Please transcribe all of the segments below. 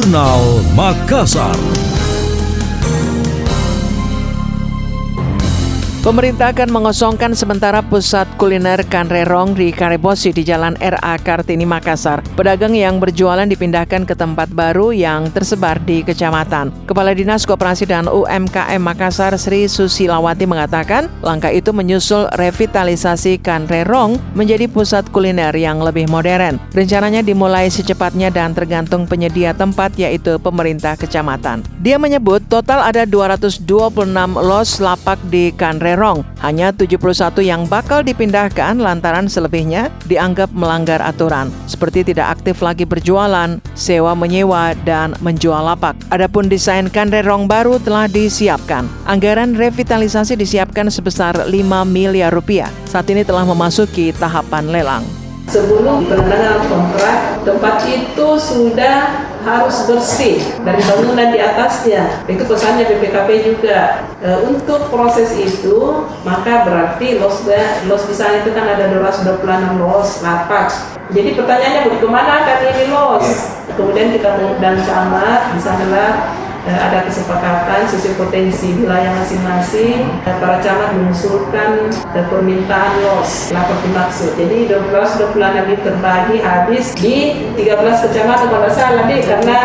Jurnal Makassar. Pemerintah akan mengosongkan sementara pusat kuliner Kanrerong di Karebosi di Jalan RA Kartini Makassar. Pedagang yang berjualan dipindahkan ke tempat baru yang tersebar di kecamatan. Kepala Dinas Koperasi dan UMKM Makassar Sri Susilawati mengatakan, langkah itu menyusul revitalisasi Kanrerong menjadi pusat kuliner yang lebih modern. Rencananya dimulai secepatnya dan tergantung penyedia tempat yaitu pemerintah kecamatan. Dia menyebut total ada 226 los lapak di Kanrerong Rerong. Hanya 71 yang bakal dipindahkan lantaran selebihnya dianggap melanggar aturan, seperti tidak aktif lagi berjualan, sewa menyewa, dan menjual lapak. Adapun desain Rerong baru telah disiapkan. Anggaran revitalisasi disiapkan sebesar 5 miliar rupiah. Saat ini telah memasuki tahapan lelang. Sebelum penandatanganan kontrak, tempat itu sudah harus bersih dari bangunan di atasnya. Itu pesannya BPKP juga. E, untuk proses itu, maka berarti los los di sana itu kan ada 226 los lapak. Jadi pertanyaannya mau ke mana kan ini los? Kemudian kita mengundang camat, di sanalah ada kesepakatan sesuai potensi wilayah masing-masing eh, para camat mengusulkan eh, permintaan los lapor dimaksud. Jadi 12 26 ini terbagi habis di 13 kecamatan kalau salah deh karena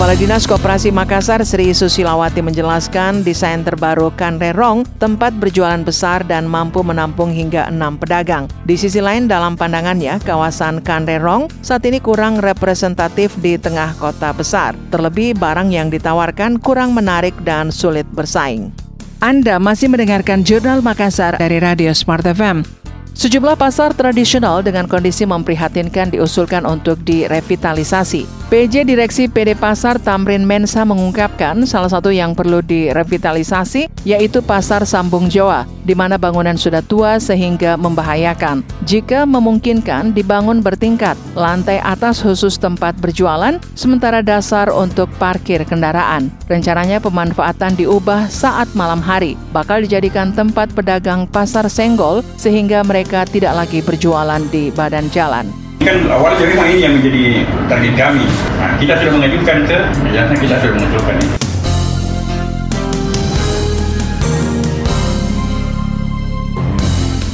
Kepala Dinas Koperasi Makassar Sri Susilawati menjelaskan desain terbaru Kanrerong tempat berjualan besar dan mampu menampung hingga enam pedagang. Di sisi lain dalam pandangannya kawasan Kanrerong saat ini kurang representatif di tengah kota besar. Terlebih barang yang ditawarkan kurang menarik dan sulit bersaing. Anda masih mendengarkan Jurnal Makassar dari Radio Smart FM. Sejumlah pasar tradisional dengan kondisi memprihatinkan diusulkan untuk direvitalisasi. PJ Direksi PD Pasar Tamrin Mensa mengungkapkan salah satu yang perlu direvitalisasi yaitu Pasar Sambung Jawa, di mana bangunan sudah tua sehingga membahayakan. Jika memungkinkan dibangun bertingkat, lantai atas khusus tempat berjualan, sementara dasar untuk parkir kendaraan. Rencananya pemanfaatan diubah saat malam hari, bakal dijadikan tempat pedagang pasar senggol sehingga mereka tidak lagi berjualan di badan jalan kan awalnya memang ini yang menjadi target kami. Nah, kita sudah mengajukan ke, ya kita sudah mengusulkan ini.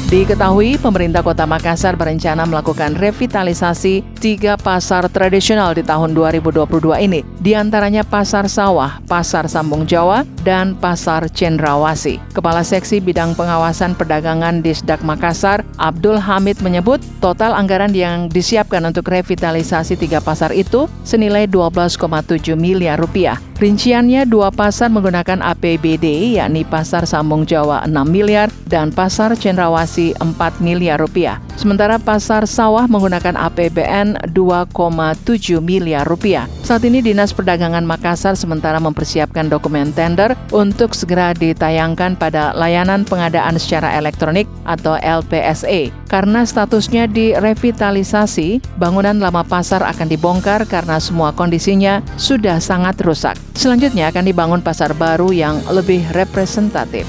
Diketahui pemerintah kota Makassar berencana melakukan revitalisasi tiga pasar tradisional di tahun 2022 ini, di antaranya Pasar Sawah, Pasar Sambung Jawa, dan Pasar Cendrawasi. Kepala Seksi Bidang Pengawasan Perdagangan Disdak Makassar, Abdul Hamid menyebut total anggaran yang disiapkan untuk revitalisasi tiga pasar itu senilai 12,7 miliar rupiah. Rinciannya dua pasar menggunakan APBD yakni Pasar Sambung Jawa 6 miliar dan Pasar Cendrawasi 4 miliar rupiah. Sementara Pasar Sawah menggunakan APBN 2,7 miliar rupiah. Saat ini Dinas Perdagangan Makassar sementara mempersiapkan dokumen tender untuk segera ditayangkan pada layanan pengadaan secara elektronik atau LPSA. Karena statusnya direvitalisasi, bangunan lama pasar akan dibongkar karena semua kondisinya sudah sangat rusak. Selanjutnya akan dibangun pasar baru yang lebih representatif.